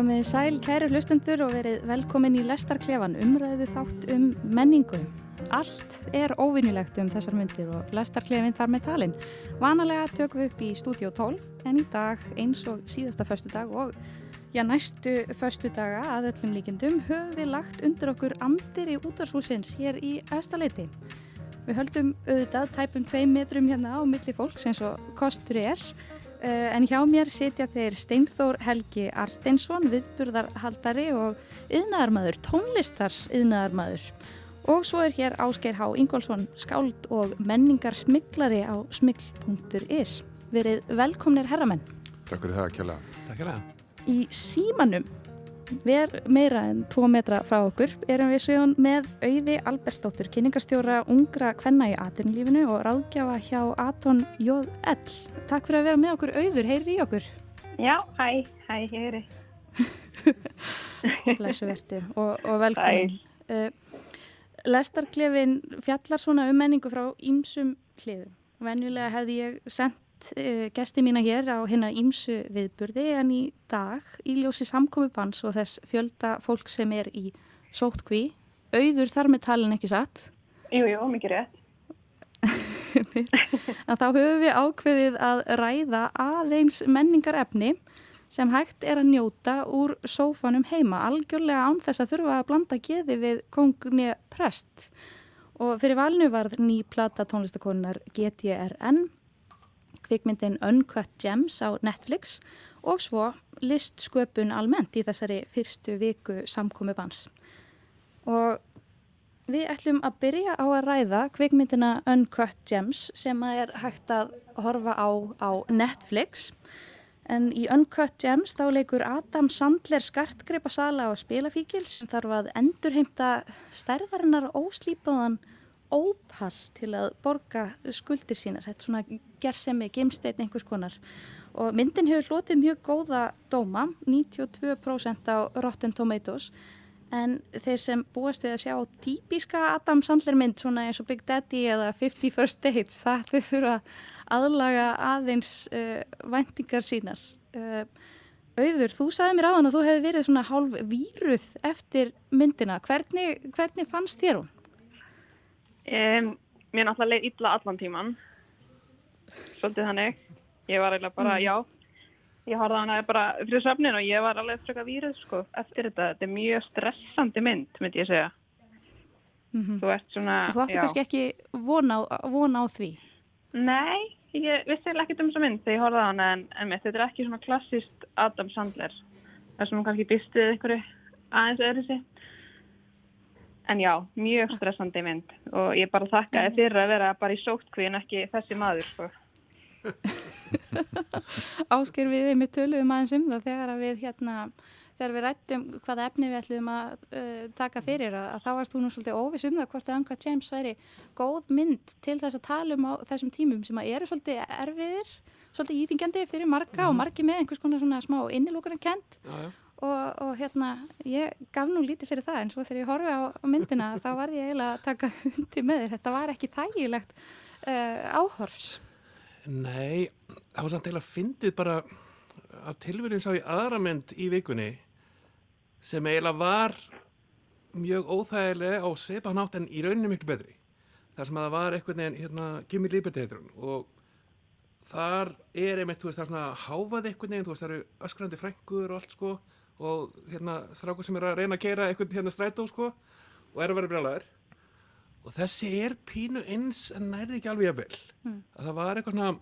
Komið sæl kæru hlustendur og verið velkomin í Lestarklefan umræðu þátt um menningu. Allt er óvinnilegt um þessar myndir og Lestarklefin þar með talin. Vanalega tökum við upp í stúdíu 12 en í dag eins og síðasta förstu dag og já næstu förstu daga að öllum líkindum höfum við lagt undir okkur andir í útvarshúsins hér í Östaleiti. Við höldum auðvitað tæpum tvei metrum hérna á milli fólks eins og kostur er Uh, en hjá mér sitja þeir Steinþór Helgi Arsteinsson, viðburðarhaldari og yðnaðarmadur, tónlistar yðnaðarmadur. Og svo er hér Ásgeir Há Ingólfsson, skáld og menningar smiglari á smigl.is. Verið velkomnir herramenn. Takk fyrir það, Kjalla. Takk fyrir það. Í símanum, ver meira en tvo metra frá okkur, erum við síðan með auði Albersdóttur, kynningastjóra ungra kvenna í atunlífinu og ráðgjafa hjá Aton J.L. Takk fyrir að vera með okkur auður, heyri í okkur. Já, hæ, hæ, heyri. Læsu vertu og, og velkomin. Uh, Lestarklefin fjallar svona um menningu frá ímsum hliðum. Venjulega hefði ég sendt uh, gesti mína hér á hérna ímsu viðburði en í dag í ljósi samkomi bans og þess fjölda fólk sem er í sótkví. Auður þar með talin ekki satt. Jú, jú, mikið rétt. en þá höfum við ákveðið að ræða aðeins menningarefni sem hægt er að njóta úr sófanum heima, algjörlega án þess að þurfa að blanda geði við kongni prest. Og fyrir valinu varð ný plata tónlistakonunar GTRN, kvikmyndin Uncut Gems á Netflix og svo listsköpun almennt í þessari fyrstu viku samkomi bans. Og við ætlum að byrja á að ræða kvikmyndina Uncut Gems sem er hægt að horfa á á Netflix En í Uncut Gems þá leikur Adam Sandler skartgreipa sala á spilafíkil sem þarf að endurheimta stærðarinnar óslýpaðan ópall til að borga skuldir sínar. Þetta er svona gersemi, gimsteit einhvers konar. Og myndin hefur hlotið mjög góða dóma, 92% á Rotten Tomatoes. En þeir sem búast við að sjá típiska Adam Sandler mynd svona eins og Big Daddy eða 50 First Dates, það þau þurfa aðlaga aðeins uh, væntingar sínar. Uh, auður, þú sagði mér aðan að þú hefði verið svona hálf víruð eftir myndina. Hvernig, hvernig fannst þér hún? Um, mér náttúrulega leið illa allan tíman. Svolítið þannig. Ég var eiginlega bara, mm. já, ég horfði á hana bara fyrir söfnin og ég var alveg fröka víruð sko eftir þetta. Þetta er mjög stressandi mynd, myndi ég segja. Mm -hmm. Þú ert svona. Þú ætti kannski ekki von á, von á því? Nei, ég vissi ekki um þessa mynd þegar ég horfði á hana en, en mitt, þetta er ekki svona klassist Adam Sandler. Það sem hún kannski býstið einhverju aðeins öðru sig. En já, mjög stressandi mynd og ég bara þakka þið fyrir að vera bara í sótkví en ekki þessi maður sko. Ásker við með töluðum aðeins um það þegar við hérna þegar við rættum hvaða efni við ætlum að uh, taka fyrir að, að þá varst þú nú svolítið óvis um það hvort að Uncut James væri góð mynd til þess að tala um á þessum tímum sem að eru svolítið erfiðir, svolítið íþingjandi fyrir marga mm. og margi með einhvers konar svona smá innilúkurinn kent og, og hérna ég gaf nú lítið fyrir það en svo þegar ég horfi á, á myndina þá var ég eiginlega að taka hundi með þér, þetta var ekki þægilegt uh, áhorfs. Nei, það var samt eiginlega fyndið bara að tilverðin sá ég aðra mynd í vikunni sem eiginlega var mjög óþægilega og sveipa nátt en í rauninu miklu betri. Þar sem að það var eitthvað nefn hérna heitur hún og þar er einmitt, þú veist, það er svona háfað eitthvað nefn, þú veist, það eru öskrandi frængur og allt sko og hérna strákur sem er að reyna að keira eitthvað hérna strætó sko og er að vera brjálæður og þessi er pínu eins en nærði ekki alveg að vel mm. að það var eitthvað svona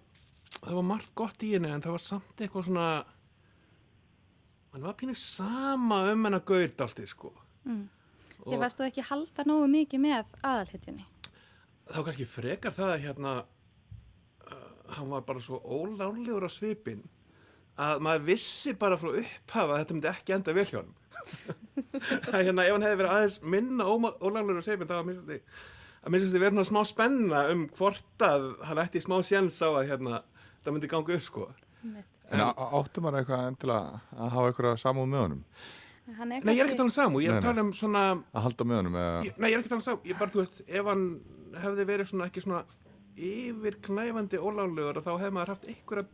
það var margt gott í henni en það var samt eitthvað svona hann var pínu sama um henn að gauð allt í sko mm. Þið varstu ekki halda nógu mikið með aðalhetjunni Þá kannski frekar það að hérna uh, hann var bara svo ólánlegur á svipin að maður vissi bara frá upphafa að þetta myndi ekki enda vel hjá hann að hérna ef hann hefði verið aðeins minna ólánlegur á svipin þá að minnst að minnst þið verið smá spenna um hvort að hann ætti smá séns á að hérna það myndi ganga upp sko. En áttu maður eitthvað endilega að hafa eitthvað samúð með honum? Nei, ég er ekki að tala um samúð, ég er að tala um svona Að halda með honum eða ég, Nei, ég er ekki að tala um samúð, ég bara, þú veist, ef hann hefði verið svona ekki svona yfirknæfandi ólálegur þá hefði maður haft eitthvað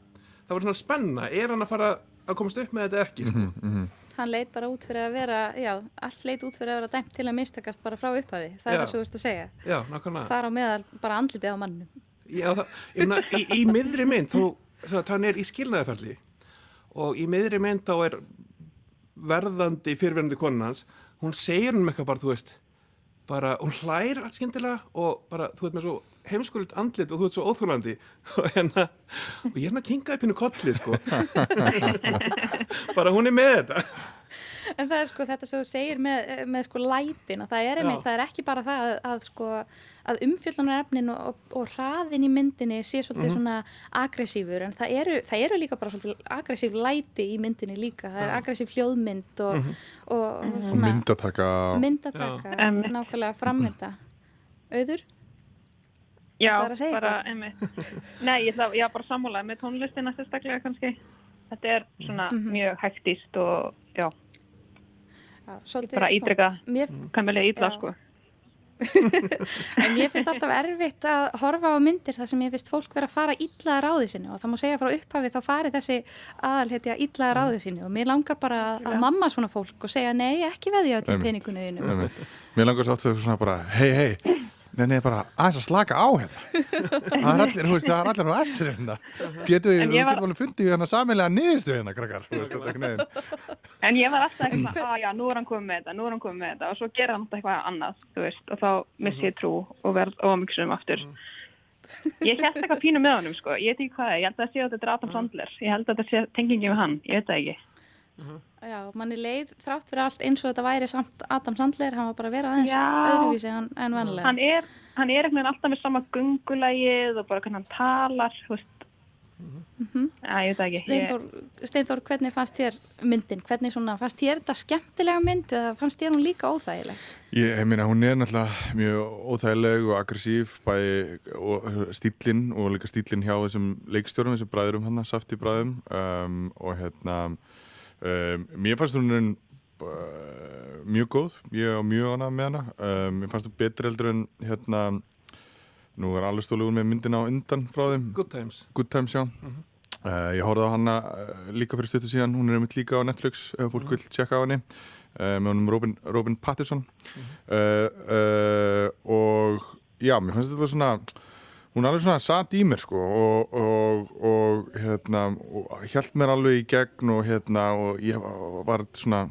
það var svona spenna, er hann að fara að komast upp með þetta ekki mm -hmm. hann leit bara út fyrir að vera, já, allt leit út fyrir að vera dæmt til að mistakast bara frá upphafi. Það er Já. það svo veist að segja. Já, nákvæmlega. Þar á meðal bara andlitið á mannum. Já, það, ég meina, í, í miðri mynd að hann er í skilnaðarferli og í miðri mynd þá er verðandi fyrirverandi konan hans, hún segir hann eitthvað bara, þú veist, bara, hún hlær allt skyndilega og bara, þú veit með svo heimskulit andlit og þú veit svo óþúlandi og hérna, og ég er hérna kinkaði pínu kolli, sko. Bara hún er með þetta. En það er sko þetta sem þú segir með, með sko lætin það er, einmitt, það er ekki bara það að, að sko að umfjöldunarefnin og, og, og hraðin í myndinni sé svolítið svona aggressífur en það eru, það eru líka bara svolítið aggressív læti í myndinni líka. Það er aggressív hljóðmynd og, og, og Og myndataka. og... myndataka, Já. nákvæmlega frammynda. Auður? Já, bara, einmitt. Nei, ég ætla, bara sammálaði með tónlistina sérstaklega kannski. Þetta er svona Mhm. mjög hægtist og, já, Já, svolítið bara Mér, kæmilega ítla, Já. sko. En mér finnst alltaf erfitt að horfa á myndir þar sem ég finnst fólk vera að fara illa að ráði sinni og það má segja frá upphafi þá fari þessi aðalhetja illa að ráði sinni og mér langar bara að, mamma svona fólk og segja nei, ekki veði öllum Einmitt. peningunauðinu. Mér langar svo oft svona bara, hei, hei, nei, nei, bara aðeins að slaka á hérna. Það er allir, þú veist, það er allir á essir hérna. Getum við, við var- getum alveg fundið hérna samilega niðurstu hérna, krakkar. En ég var alltaf eitthvað að já, nú er hann komið með þetta, nú er hann komið með þetta og svo gerir hann alltaf eitthvað annað, þú veist, og þá missi ég trú og verð ómyggsum aftur. Ég held eitthvað pínu með honum, sko, ég veit ekki hvað ég held að það sé að þetta er Adam Sandler, ég held að þetta sé tengingi með hann, ég veit það ekki. Já, manni leið þrátt fyrir allt eins og þetta væri samt Adam Sandler, hann var bara að vera aðeins öðruvísi en, en venlega. Hann er, hann er veginn alltaf með sama gungulægið og bara hvernig hann talar, þú veist, Mhm. Já, ég veit ekki. Ég, Steinþór, Steinþór, hvernig fannst þér myndin? Hvernig svona, fannst þér þetta skemmtilega mynd eða fannst þér hún líka óþægileg? Ég, ég meina, hún er náttúrulega mjög óþægileg og aggressív bæði og stílinn og líka stílinn hjá þessum leikstjórum, þessum bræðurum hann, safti bræðum um, og hérna um, mér fannst hún uh, mjög góð, ég var mjög ánað með hana. Um, mér fannst hún betri heldur en hérna nú er alveg stólugur með myndina á undan frá þeim. Good times. Good Times, já. Uh, Ég horfði á hana uh, líka fyrir stuttu síðan. Hún er einmitt líka á Netflix ef fólk vil tjekka á henni. Uh, með honum Robin, Robin Pattinson. Uh, uh, og já, mér fannst þetta svona hún alveg svona satt í mér sko og, og, og hérna og held mér alveg í gegn og hérna og ég var, svona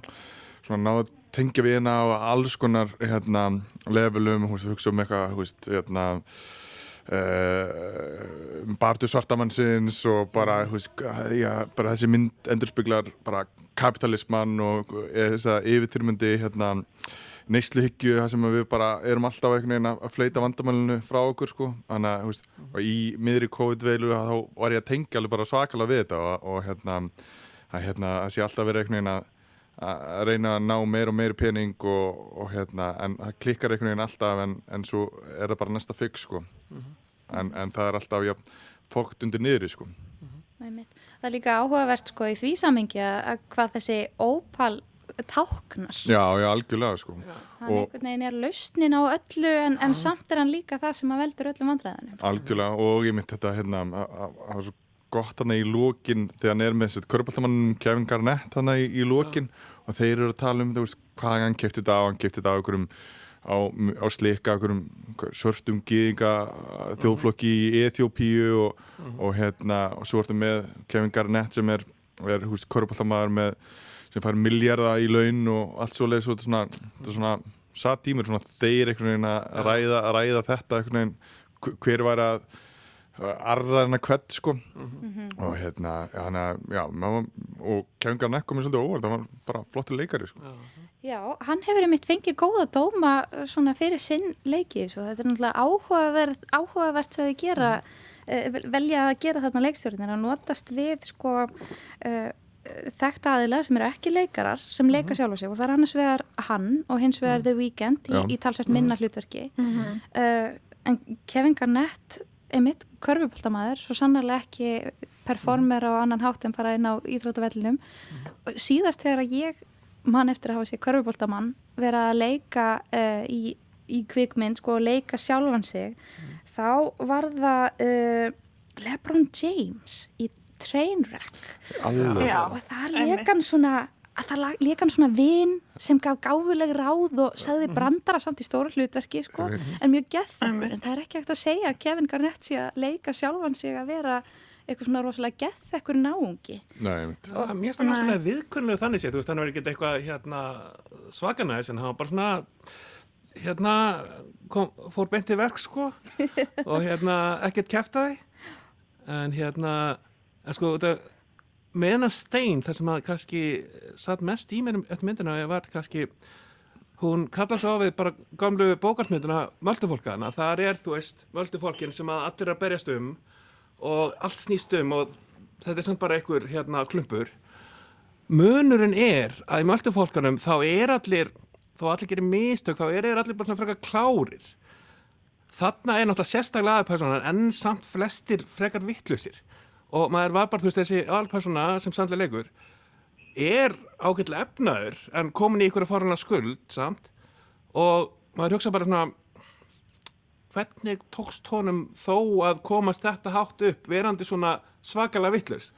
svona náðu að tengja við hérna á alls konar hérna levelum, hún hugsa um eitthvað, hérna uh, bartu svartamannsins og bara, veist, já, bara þessi mynd endurspeglar kapitalismann og eh, þessa yfirþyrmundi hérna neysluhyggju það sem við bara erum alltaf að fleita vandamælinu frá okkur sko. Þannig að veist, í miðri COVID-veilu þá var ég að tengja alveg bara svakalega við þetta og, og hérna að hérna sé alltaf verið einhvern veginn að að reyna að ná meir og meir pening og, og hérna, en það klikkar einhvern veginn alltaf en, en svo er það bara næsta fix sko. En, en það er alltaf ja, fókt undir niðri sko. Einmitt. Það er líka áhugavert sko í því samengi að hvað þessi ópal táknar. Já, já, algjörlega sko. Hann og- einhvern veginn er lausnin á öllu en, en samt er hann líka það sem að veldur öllum vandræðanum. Algjörlega og ég myndi þetta hérna að að- að það var svo gott hann í lókin þegar hann er með þessi körbáltamannum Kevin Garnett hann í, í lókin og þeir eru að tala um veist, hvað hann kefti þetta á, hann kefti þetta á einhverjum á, á slika einhverjum svörtum gýðinga þjóðflokki í Eþjópíu og, og hérna og svo ertu með Kevin Garnett sem er, er húst körbáltamaður með sem fær milljarða í laun og allt svo leið svo þetta er svona, þetta er svona satt í mér svona þeir einhvern veginn að ræða, að ræða þetta einhvern veginn hv- hver var að arra hennar kvett sko. Og hérna hana, já, maður, og Kevin Garnett komið svolítið óvart, það var bara flottur leikari sko. Já, hann hefur einmitt fengið góða dóma svona fyrir sinn leiki svo þetta er náttúrulega áhugavert, áhugavert sem þið gera, uh, velja að gera þarna leikstjórnir að notast við sko uh, þekkt aðila sem eru ekki leikarar sem leika sjálf á sig. Og það er annars vegar hann og hins vegar The Weeknd í, í talsvært minna hlutverki. Uh, en Kevin Garnett einmitt körfubóltamaður svo sannarlega ekki performer á annan hátt en fara inn á íþróttavellinum. Síðast þegar að ég mann eftir að hafa sér körfubóltamann vera að leika uh, í, í kvikmynd, sko, leika sjálfan sig þá var það uh, LeBron James í Trainwreck. Og það leika hann svona að það lék hann svona vin sem gaf gáfuleg ráð og sagði brandara samt í stóra hlutverki sko, en mjög geðþekkur. En það er ekki hægt að segja að Kevin Garnett sé að leika sjálfan sig að vera eitthvað svona rosalega geðþekkur náungi. Nei. Já, mér finnst það náttúrulega viðkunnlega þannig séð, þú veist, hann var ekki eitthvað hérna, svakanæðis en hann var bara svona hérna kom, fór beint til verk sko og hérna ekkert kæftæði en hérna en sko þetta með hennar stein þar sem að kannski satt mest í mér um öll myndina var kannski hún kallar svo á við bara gamlu bókarsmynduna Möldufólkana, þar er þú veist Möldufólkin sem að allir er að berjast um og allt snýst um og þetta er samt bara einhver hérna klumpur. Munurinn er að í Möldufólkanum þá er allir þó allir gerir mistök, þá er allir bara svona frekar klárir. Þarna er náttúrulega sérstaklega aðpersónan en samt flestir frekar vittlusir og maður var bara, þú veist, þessi aðalpersona sem sannlega leikur er ágætlega efnaður en komin í ykkur að fara skuld samt. Og maður hugsa bara svona hvernig tókst honum þó að komast þetta hátt upp verandi svona svakalega vittlust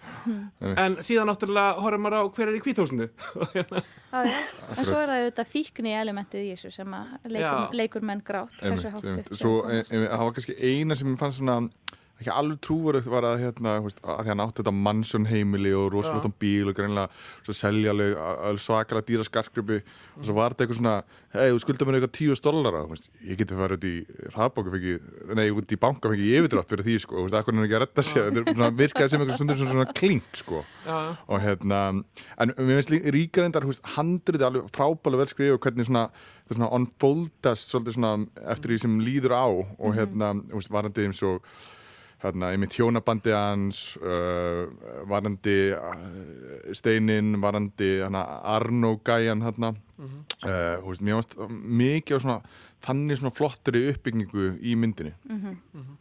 en síðan náttúrulega horfum maður á hver er í já. en svo er það auðvitað fíkni elementið í þessu sem að leikur, leikur menn grátt hversu hátt upp það var kannski eina sem fannst svona ekki alveg trúverið var að hérna, veist, að því hann átti þetta mannsjón heimili og rosalóttan bíl og greinlega svo selja alveg, alveg svakalega dýra skarkgripi og svo var þetta eitthvað svona hei, þú skuldar mér eitthvað tíu dollara. Veist, ég geti farið út í hraðbóku fengi, nei, út í banka fengi yfirdrátt fyrir því sko, akkur er ekki að redda sér? Þetta svona, virkaði sem eitthvað stundur svona, klink sko. Já, og hérna en mér finnst líka ríkar endar handrið alveg frábælega vel skrifa og hvernig svona, það svona unfoldast svolítið svona eftir því sem líður á. Og hérna, þú veist, varandi eins og hérna, einmitt hjónabandi hans uh, varandi uh, Steinin, varandi hana, Arno Gæjan hérna uh, þú veist, mér finnst mikið svona þannig svona flottri uppbyggingu í myndinni.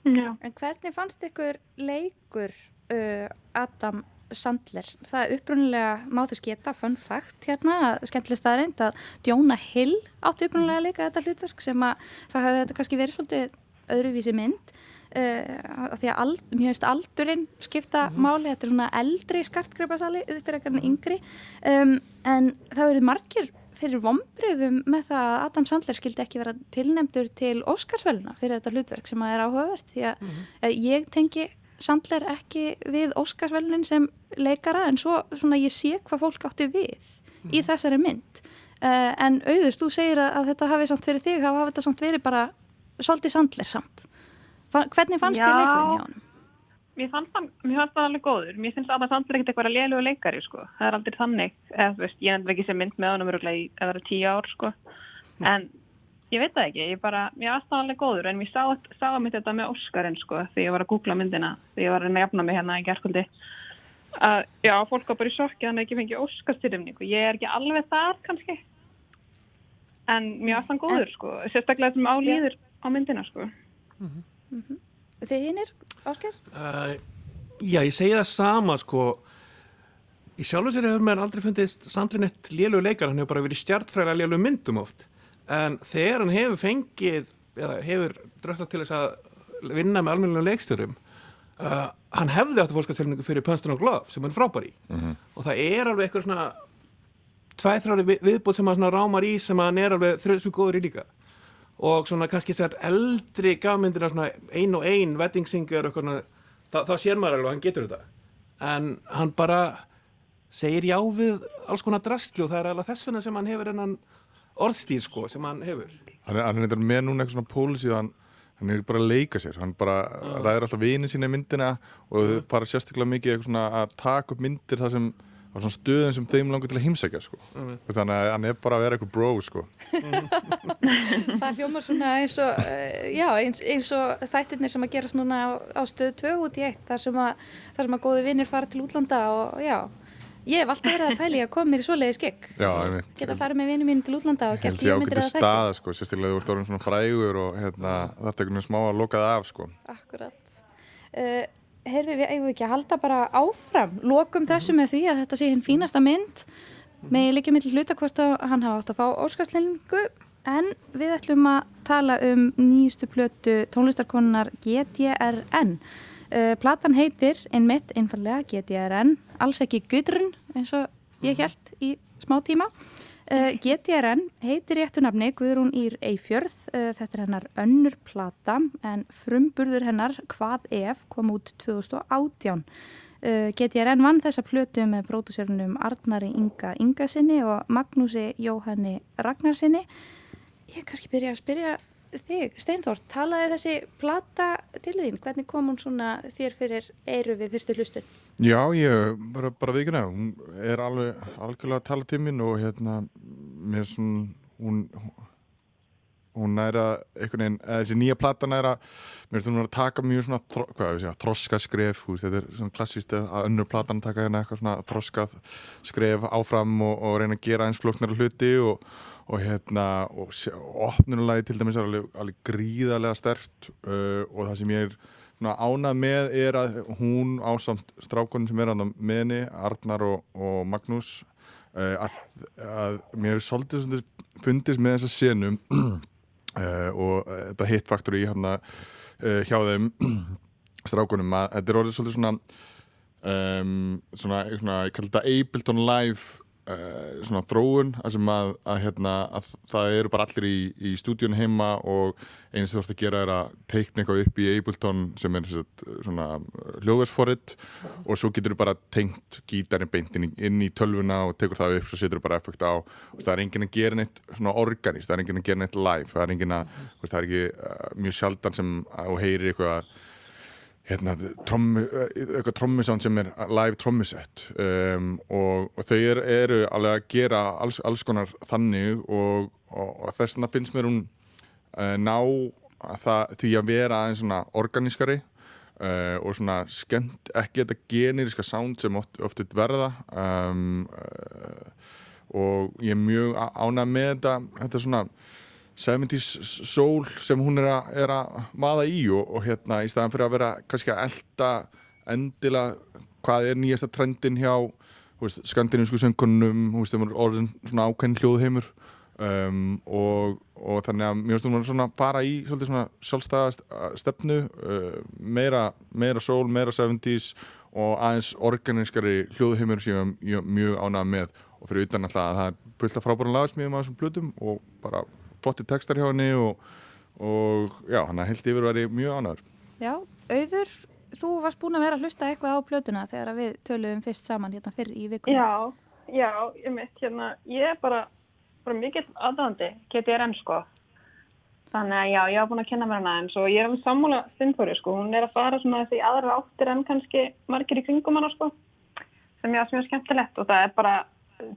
Já. En hvernig fannst ykkur leikur uh, Adam Sandler? Það er upprunnilega má þess geta, fun fact hérna, skemmtileg staðreind að Jonah Hill átti upprunnilega að leika þetta hlutverk sem að það hefði þetta kannski verið svolítið öðruvísi mynd uh, því að ald, mér finnst aldurinn skipta máli, þetta er svona eldri skartgripasali fyrir ekkert en yngri. Um, en það verið margir fyrir vombriðum með það að Adam Sandler skildi ekki vera tilnefndur til Óskarsvöluna fyrir þetta hlutverk sem að er áhugavert. Því að mm ég tengi Sandler ekki við Óskarsvölunin sem leikara en svo svona ég sé hvað fólk átti við í þessari mynd. Uh, en auður, þú segir að, að þetta hafi samt fyrir þig, þá hafi þetta samt verið bara svolítið Sandler samt hvernig fannst þið leikurinn hjá honum? Mér fannst það, mér fannst það alveg góður. Mér finnst Adam Sandler ekkert eitthvað lélugu leikari, sko. Það er aldrei þannig. Eða, þú veist, ég endur ekki sem mynd með honum öruglega í eða tíu ár, sko. En ég veit það ekki. Ég bara, mér fannst það alveg góður. En mér sá, sá að mitt þetta með Óskarinn, sko, þegar ég var að googla myndina. Þegar ég var að að jafna mig hérna í gerðkvöldi. Að, já, fólk var bara í að hann ekki fengið Óskarstyrjumningu. Ég er ekki alveg þar, kannski. En mér fannst hann góður, sko. Sérstaklega myndina, sko. Þið hinnir, Ásker? Uh, já, ég segi það sama sko. Í sjálfu sér hefur mér aldrei fundist Sandlinett lélugu leikar, hann hefur bara verið stjartfræðilega lélugu myndum oft. En þegar hann hefur fengið eða hefur dröstast til þess að vinna með almennilegum leikstjórum uh, hann hefði átt að fórskastelningu fyrir Punston og Glove sem hann er frábær í. Og það er alveg eitthvað svona tvæð þrári viðbútt sem hann svona rámar í sem hann er alveg þrjóðsvík góður í líka og svona kannski sér eldri gafmyndina svona ein og ein wedding singer og eitthvað, þá, sér maður alveg að hann getur þetta. En hann bara segir já við alls konar drastli og það er alveg þess vegna sem hann hefur hennan orðstýr sko sem hann hefur. Hann er, hann er með núna eitthvað svona pólisí hann, hann er bara að leika sér. Hann bara ræður alltaf vinin sína í myndina og þau fara sérstaklega mikið svona að taka upp myndir þar sem á svona stöðum sem þeim langar til að heimsækja sko. þannig að hann er bara að vera eitthvað bro sko. Það hljómar svona eins og, uh, já, eins, eins og þættirnir sem að gerast núna á, á stöðu 2 út í eitt, þar sem að, þar sem að góði vinnir fara til útlanda og já, ég hef alltaf verið að pæli að koma mér í svoleiði skegg. Geta farið með vinnir mín til útlanda og gert ég lífmyndir að þætti. staða sko, sérstaklega þú ert orðin svona frægur og hérna, þetta er einhvern veginn smá að loka það af sko. Akkurat. Uh, heyrðu við eigum ekki að halda bara áfram, lokum þessu með því að þetta sé hinn fínasta mynd, með líka mitt hluta hvort að hann hafa átt að fá óskarsleiningu, en við ætlum að tala um nýjustu plötu tónlistarkonunar GTRN. Uh, platan heitir einmitt einfallega GTRN, alls ekki Gudrun eins og ég held í smá tíma. Uh, GTRN heitir réttu nafni Guðrún Ír Eifjörð, uh, þetta er hennar önnur plata en frumburður hennar Hvað ef kom út 2018. Uh, GTRN vann þessa plötu með brótusjörnum Arnari Inga Ingasinni og Magnúsi Jóhanni Ragnarsinni. Ég kannski byrja að spyrja þig, Steinþór, talaði þessi plata til þín? Hvernig kom hún svona þér fyrir eiru við fyrstu hlustun? Já, ég bara, bara vikina, hún er alveg algjörlega að tala tímin og hérna, mér er svona, hún, hún næra, einhvern veginn, þessi nýja plata næra, mér finnst hún að taka mjög svona, hvað ég segja, þroska skref, þetta er svona klassíst að önnur platan taka hérna eitthvað svona þroska skref áfram og, og reyna að gera eins flóknara hluti og, og hérna, og, og opnunulegi til dæmis er alveg, alveg gríðarlega stert uh, og það sem ég er ánað með er að hún á samt strákunum sem er að með henni, Arnar og, og Magnús uh, að, að mér er svolítið fundist með þessa senum uh, og uh, þetta hitfaktor í hérna uh, hjá þeim strákunum að þetta er orðið svolítið svona um, svona, svona, ég kalli þetta Ableton Live Uh, svona þróun að, að, að, hérna, að það eru bara allir í, í stúdíun heima og eins þú ert að gera er að teikna eitthvað upp í Ableton sem er svona hljóðversforrið og svo getur þú bara tengt gítarinn beintin inn í tölvuna og tekur það upp og setur þú bara effekt á. Og það er enginn að gera neitt svona organist, það er enginn að gera neitt live það er að, það er ekki uh, mjög sjaldan sem þú heyrir eitthvað hérna, eitthvað trommusán sem er live trommusett um, og, og þau er, eru alveg að gera alls, alls konar þannig og, og, og þess vegna finnst mér hún uh, ná það, því að vera aðeins svona organískari uh, og svona skemmt, ekki þetta generiska sound sem oft, oft verða um, uh, og ég er mjög ánað með þetta, þetta svona 70's soul sem hún er að, er að maða í og, og hérna í staðan fyrir að vera kannski að elda endilega hvað er nýjasta trendin hjá skandinavísku söngunum orðin svona ákveðin hljóðheimur um, og, og þannig að mjög stundum var svona bara í svolítið svona sjálfstæða stefnu uh, meira, meira soul, meira 70's og aðeins organiskari hljóðheimur sem ég er mjög ánað með. Og fyrir utan alltaf að það er fullt af frábærum lagasmíðum á þessum blutum og bara flotti textar hjá henni og, og já, hann að held yfir að vera mjög ánæður. Já, auður, þú varst búin að vera að hlusta eitthvað á plötuna þegar við töluðum fyrst saman hérna fyrr í vikunum. Já, já, ég mitt hérna, ég er bara, bara mikill aðdandi, getið er enn sko. Þannig að já, ég hafa búin að kenna mér hana eins og ég er alveg sammála Finnfóri sko, hún er að fara svona þessi aðra áttir en kannski margir í kringum hana sko, sem ég að smjóða skemmtilegt og það er bara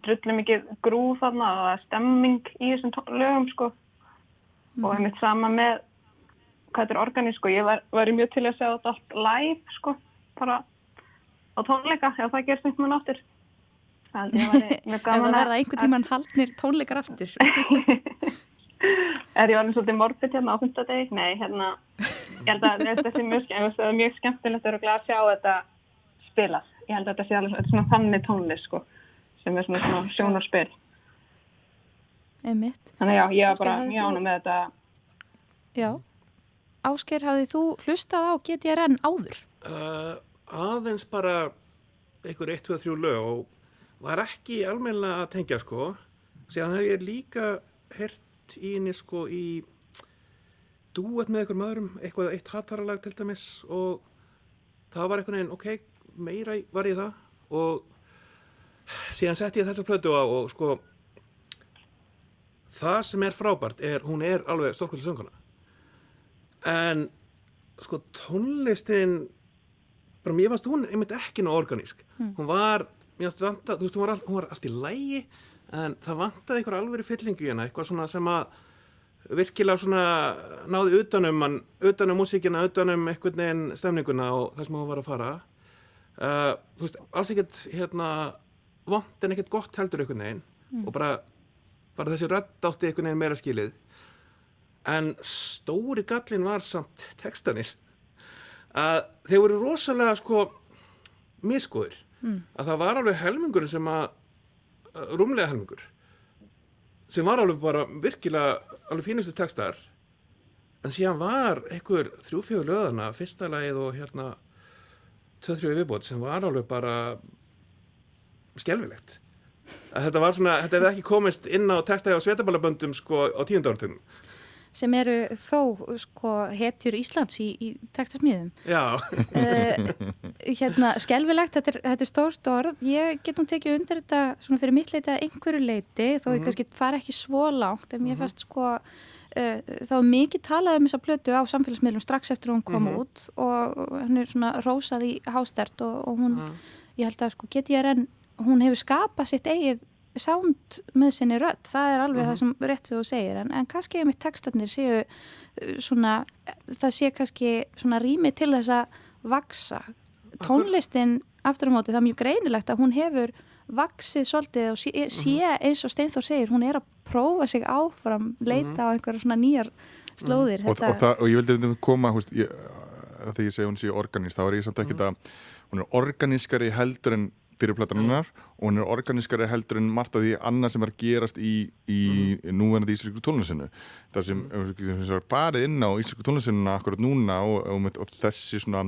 drullu mikið grúð þarna og það er stemming í þessum lögum sko mm. og einmitt sama með hvað þetta er organisk og ég var mjög til að segja þetta allt live sko bara á tónleika ef það gerst einhvern veginn áttur Ef það verða einhvern tíman haldnir tónleikar aftur Er ég alveg svolítið morbid hérna á 5. deg? Nei, hérna ég held að þetta er mjög, mjög skemmtilegt að sjá þetta spilað ég held að þetta sé alveg svona þannig tónlist sko sem er svona, svona sjónarspil Einmitt. Þannig já, ég var bara mjög ánum með þetta Já Ásker, hafið þú hlustað á GTRN áður? Uh, aðeins bara einhver 1-2-3 lög og var ekki almenna að tengja sko síðan hef ég líka hert í henni sko í dúet með einhverjum öðrum eitthvað eitt hattaralag til dæmis og það var einhvern veginn, ok, meira var ég það og síðan sett ég þessa plötu á og sko það sem er frábært er, hún er alveg stórkvöldi sönguna en sko tónlistin bara mér fannst hún einmitt ekki ná organísk. Mm. hún var, mér fannst vanta þú veist, hún var, all, hún var allt í lægi en það vantaði einhver alveg fyllingu í henni eitthvað svona sem að virkilega svona náði utanum mann, utanum músíkina, utanum einhvern veginn stemninguna og það sem hún var að fara. Uh, þú veist, alls ekkert hérna vond en ekkert gott heldur einhvern veginn mm. og bara, bara þessi rödd átti einhvern veginn meira skilið en stóri gallin var samt textanir að þeir voru rosalega sko miskoður mm. að það var alveg helmingur sem að rúmlega helmingur sem var alveg bara virkilega alveg fínustu textar en síðan var einhver þrjúfjögur löðana fyrsta lagið og hérna töð þrjóði viðbót sem var alveg bara skjálfilegt að þetta var svona, þetta hefði ekki komist inn á textaði á svetaballaböndum sko á tíundartum. sem eru þó sko hetjur Íslands í, í textasmíðum. Já, Uh, hérna, skelvilegt, þetta er, þetta er stórt orð. Ég get nú tekið undir þetta svona fyrir mitt leiti að einhverju leiti, þó ég kannski fara ekki svo langt, en mér fannst sko uh, var mikið talað um þessa plötu á samfélagsmiðlum strax eftir hún kom út og hann er svona rósað í hástert og, og hún, ég held að sko get ég er enn, hún hefur skapað sitt eigið sound með sinni rödd, það er alveg það sem rétt sem þú segir, en, en kannski ef mitt textarnir séu uh, svona, það sé kannski svona rými til þess að vaksa. Tónlistin aftur á móti, það er mjög greinilegt að hún hefur vaksið svolítið og sé, sé eins og Steinþór segir, hún er að prófa sig áfram, leita á einhverja svona nýjar slóðir. og, og, það, og ég vildi um koma húst, ég, þegar ég segi hún sé organist þá er ég samt ekki það hún er organiskari heldur en fyrirplatanunnar og hún er organiskari heldur en margt af því annað sem er að gerast í, í núvenandi íslensku tónlistinu það sem, sem er farið inn á íslensku tónlistinu akkurat núna og, og, og þessi svona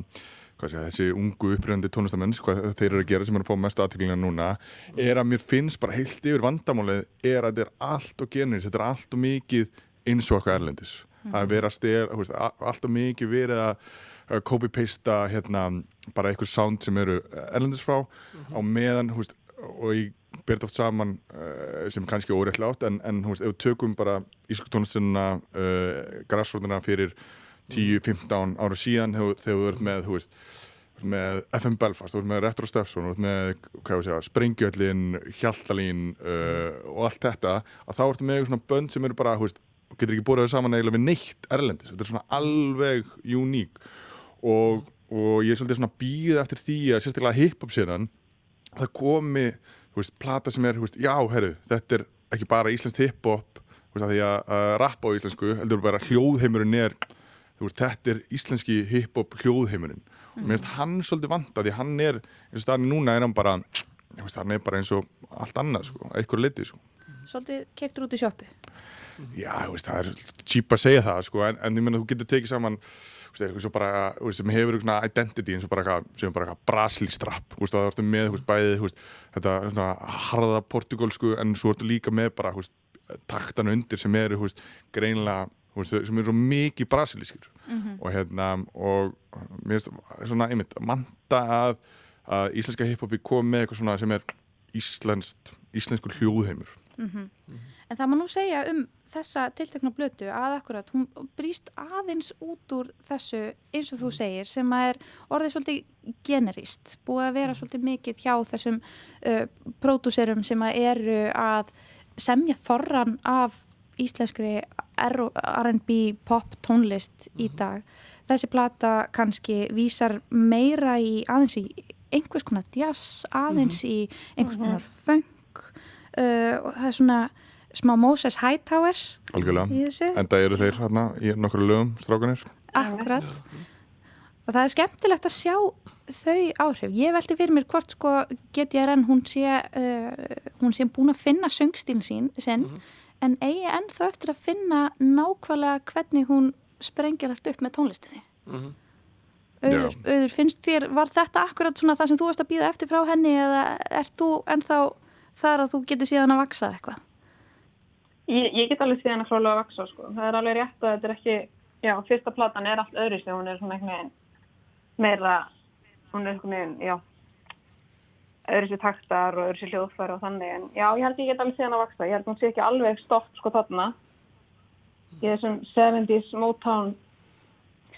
Sé, þessi ungu uppröðandi tónlistamenn hvað þeir eru að gera sem er að fá mest aðtöklina núna er að mér finnst bara heilt yfir vandamálið er að þetta er allt og genist þetta er allt og mikið eins og okkar erlendis. Að vera stér, allt og mikið verið að copy-pasta hérna, bara einhver sound sem eru erlendis frá. Á meðan húst, og ég berði oft saman uh, sem kannski óréttlega átt en, en húst, ef við tökum bara ísku tónlistunna uh, græsrótuna fyrir 10-15 ára síðan þegar við verðum með, veist, með FM Belfast, þú veist með Retro Steffson, þú veist með Springjöllin, Hjaltalín uh, og allt þetta, að þá ertu með svona bönd sem eru bara, þú veist, getur ekki búið saman eiginlega við neitt erlendis, þetta er svona alveg uník og, og ég er svolítið svona býð eftir því að sérstaklega hip-hop síðan það komi, þú veist, plata sem er, þú veist, já, herru, þetta er ekki bara íslenskt hip-hop, þú veist, að því að uh, rappa á íslensku, heldur bara hljóðheimurinn er Veist, þetta er íslenski hip-hop hljóðheimurinn mm. og mér finnst hann svolítið vanda því hann er, eins og staðin núna er hann bara veist, hann er bara eins og allt annað sko, eitthvað litið sko. Svolítið keiftur út í sjöppu Já, veist, það er típ að segja það sko, en, en ég menna þú getur tekið saman eitthvað bara, sem hefur eitthvað identity eins og bara eitthvað brasilístrapp og það ertu með bæðið þetta harða portugalsku en svo ertu líka með bara taktan undir sem eru greinlega sem eru svo mikið brasilískir mm -hmm. og hérna og mér finnst svona einmitt manda að, að íslenska hiphopi kom með eitthvað svona sem er íslenskt íslenskur hljóðheimur mm -hmm. En það má nú segja um þessa tiltekna blötu að akkurat hún brýst aðeins út úr þessu eins og þú segir sem að er orðið svolítið generist búið að vera svolítið mikið hjá þessum uh, pródúserum sem að eru að semja þorran af íslenskri R&B pop tónlist í dag. Þessi plata kannski vísar meira í aðeins í einhvers konar jazz, aðeins í einhvers konar funk uh, og það er svona smá Moses Hightower Algjörlega, en það eru þeir hérna í nokkru lögum strákanir. Akkurat og það er skemmtilegt að sjá þau áhrif. Ég veldi fyrir mér hvort sko get ég enn hún sé uh, hún sé búin að finna söngstílinn sín sen mm -hmm en eigi ennþá eftir að finna nákvæmlega hvernig hún sprengjulegt upp með tónlistinni mm -hmm. auður, auður, finnst þér var þetta akkurat svona það sem þú varst að býða eftir frá henni eða ert þú ennþá þar að þú getur síðan að vaksa eitthvað? Ég, ég get alveg síðan að frálega að vaksa sko. það er alveg rétt að þetta er ekki já, fyrsta platan er allt öðru sem hún er svona einhvern veginn meira hún er einhvern veginn, já öðru sér taktar og öðru sér hljóðfæri og þannig en já, ég held ég get alveg síðan að vaksa ég held að hún sé ekki alveg stopp sko þarna í þessum 70's Motown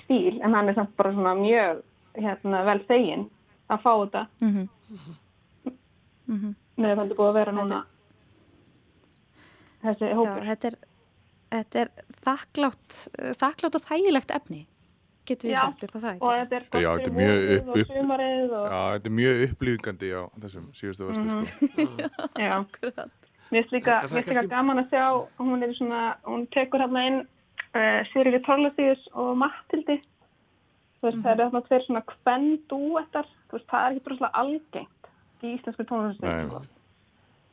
stíl en hann er samt bara svona mjög hérna, vel þegin að fá þetta mm -hmm. mm -hmm. með það búið að vera núna þessi hópur Já, þetta er, þetta er þakklátt, þakklátt og þægilegt efni getur við sagt upp á það og þetta er já, þetta er mjög upp, og upp, sumarið og... já, þetta er mjög upplýfingandi á þessum síðustu vöstu mm -hmm. sko. já, mér finnst líka, mér finnst líka gaman að sjá hún er svona, hún tekur hérna inn uh, Sýriði Torlasíus og Mattildi þú veist, mm -hmm. það eru þarna tveir svona kvendúettar þú veist, það er ekki bara svona algengt í íslensku tónlistin sko.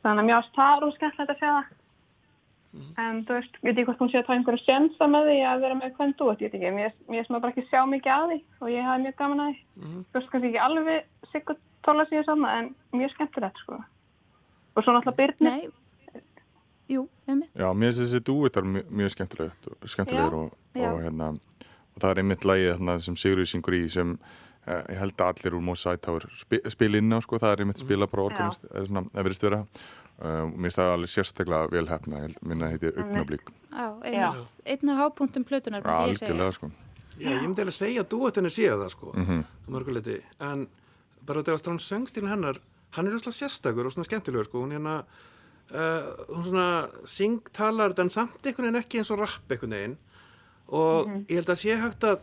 þannig að mér ást það er úr skemmtilegt að sjá það en þú veist, ég veit ekki hvort hún sé að ta einhverju sjensa með því að vera með hvern dúet, ég veit ekki, mér, mér sem að bara ekki sjá mikið að því og ég hafi mjög gaman að því. Mm -hmm. þú veist kannski ekki alveg sikkert tóla síðan saman en mjög skemmtilegt sko. Og svo náttúrulega Byrnir. Nei, jú, mig. Já, mér finnst þessi dúetar mjög, mjög skemmtilegt, skemmtilegur og, og, hérna, og það er einmitt lagið þarna, sem Sigurður syngur í sem eh, ég held að allir úr Mosai Tower spi, spil inn á, sko, það er einmitt spila bara svona, eða verið störa uh, og mér finnst það alveg sérstaklega vel hefna, minna heiti Ugnablík Já, einmitt. Einn af hápunktum plötunar, segja. algjörlega, sko. Já, ég myndi eiginlega segja að dúettinu séu það sko, Mhm. á mörguleiti, en bara út af að strán söngstílinn hennar, hann er rosalega sérstakur og svona skemmtilegur sko, hún hérna, uh, hún svona syngtalar, en samt einhvern veginn ekki eins og rapp einhvern veginn. Og ég held að sé hægt að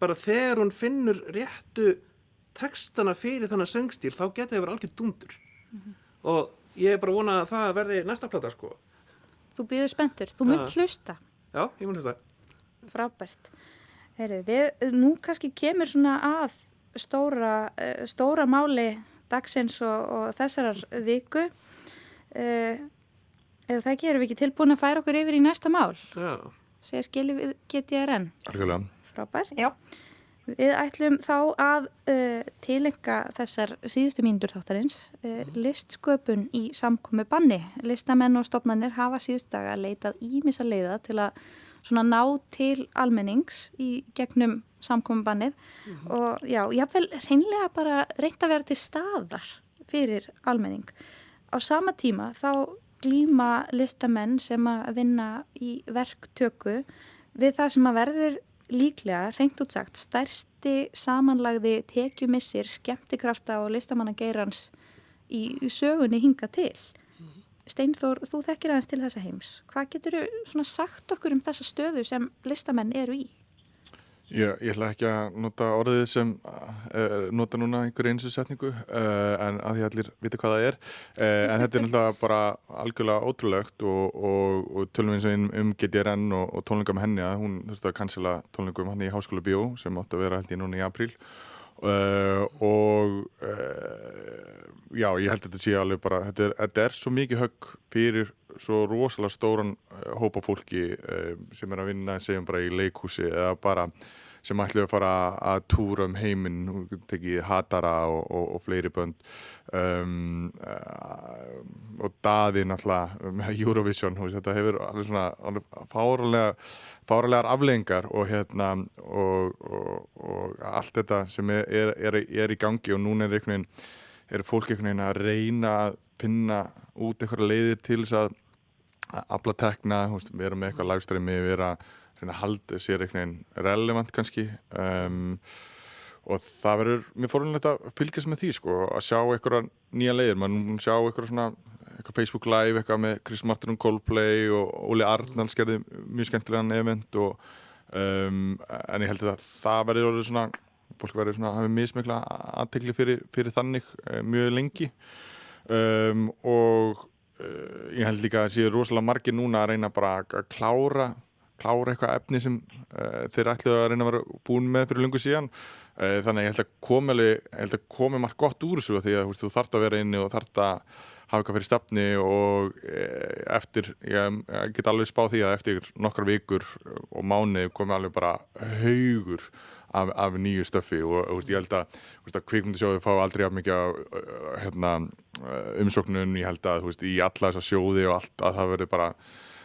bara þegar hún finnur réttu textana fyrir þannig söngstíl, þá geta þið verið algjör dundur og ég er bara vonað að það verði næsta plata sko, Þú býður spenntur, þú munt hlusta. já, ég mun að Frábært. Heyri, við, nú kannski kemur svona að stóra, uh, stóra máli dagsins og, og þessarar viku. Uh, eða það ekki, erum við ekki tilbúin að færa okkur yfir í næsta mál? Já, Segja skilji við GTRN. algjörlega, Frábært. Já. Við ætlum þá að uh, tilenga þessar síðustu mínútur þáttarins uh, listsköpun í samkomi banni. Listamenn og stopnarnir hafa síðust daga leitað ímissa leiða til að svona ná til almennings í gegnum samkomi bannið og já, jáfnvel reynlega bara reynt að vera til staðar fyrir almenning. Á sama tíma þá glíma listamenn sem að vinna í verktöku við það sem að verður líklega, reynt útsagt, stærsti samanlagði tekjumissir, skemmtikrafta og listamannageirans í, í sögunni hinga til. Steinþór, þú þekkir aðeins til þessa heims. Hvað getur þú sagt okkur um þessa stöðu sem listamenn eru í? Ég, ég ætla ekki að nota orðið sem uh, nota núna einhverju einsu setningu uh, en að því allir vita hvað það er. Uh, en þetta er náttúrulega bara algjörlega ótrúlegt og, og, og tölum eins og um, um GTRN og, og tónleika með henni að hún þurfti að cancela tónleikum hann í Háskóla Bíó sem átti að vera held ég núna í apríl. Og já, ég held að þetta sé alveg bara þetta er, þetta er svo mikið högg fyrir svo rosalega stóran uh, hópa fólki uh, sem er að vinna segjum bara í leikhúsi eða bara sem ætlu að fara að túra um heiminn tekið hatara og, og, og fleiri bönd. Um, uh, og daði náttúrulega með Eurovision veist, þetta hefur alveg svona fáralega, fáralegar aflengar og hérna og, og allt þetta sem er, er, er í gangi og núna er einhvern veginn er fólk einhvern veginn að reyna að finna út eitthvað leiðir til þess að afla tekna, vera með eitthvað livestreami, vera að halda sér einhvern veginn relevant kannski. Um, og það verður mér fórunlega að fylgjast með því sko, að sjá eitthvað nýja leiðir, mann sjá eitthvað svona eitthvað Facebook Live, eitthvað með Chris Martin og Coldplay og Óli Arnalds gerði mjög skemmtilegan event og um, en ég held að það verður svona fólk verður svona að hafa mismikla aðtegli fyrir, fyrir þannig uh, mjög lengi. Um, og uh, ég held líka að séu rosalega margir núna að reyna bara að klára klára eitthvað efni sem uh, þeir ætluðu að reyna að vera búin með fyrir lungu síðan. Uh, þannig ég held að komi, komi margt gott úr þessu því að þú þart að vera inni og þart að hafa eitthvað fyrir stafni og uh, eftir, ég, ég get alveg spáð því að eftir nokkar vikur og mánu komi alveg bara haugur af, af nýju stöffi og, og ég held að, að kvikmyndisjóði fá aldrei af mikið uh, hérna, umsóknun, ég held að veist, í alla þessa sjóði og allt að það verður bara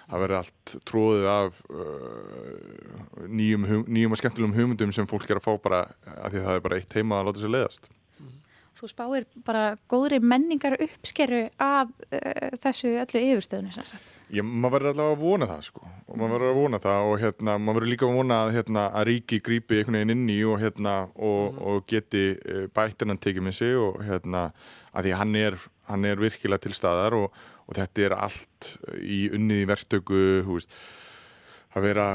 það verður allt tróðið af uh, nýjum, hum, nýjum og skemmtilegum hugmyndum sem fólk er að fá bara að því að það er bara eitt heima að láta sér leiðast Þú spáir bara góðri menningar uppskeru af uh, þessu öllu yfirstöðinu sem sagt. Já, maður verður allavega að vona það sko. Og maður verður að vona það og hérna maður verður líka að vona að, hérna, að ríki grípi einhvern veginn inn í og hérna og, og geti uh, bættinan tekið með sig og hérna að því hann er, hann er virkilega til staðar og, og þetta er allt í unnið í verktöku hú veist að vera,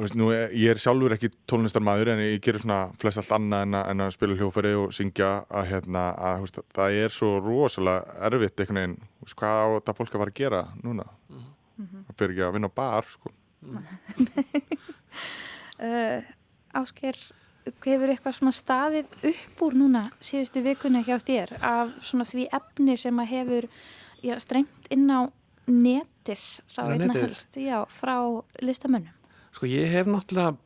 veist, nú, ég er sjálfur ekki tónlistarmæður en ég gerir svona flest allt annað en að, en að spila hljófæri og syngja að, hérna, að veist, það er svo rosalega erfitt einhvern veginn, veist, hvað þetta fólk að fara að gera núna mm -hmm. það fyrir ekki að vinna á bar sko. uh, Ásker hefur eitthvað svona staðið upp úr núna síðustu vikuna hjá þér af svona því efni sem að hefur já, strengt inn á netið þá einna helst já, frá listamönnum Sko ég hef náttúrulega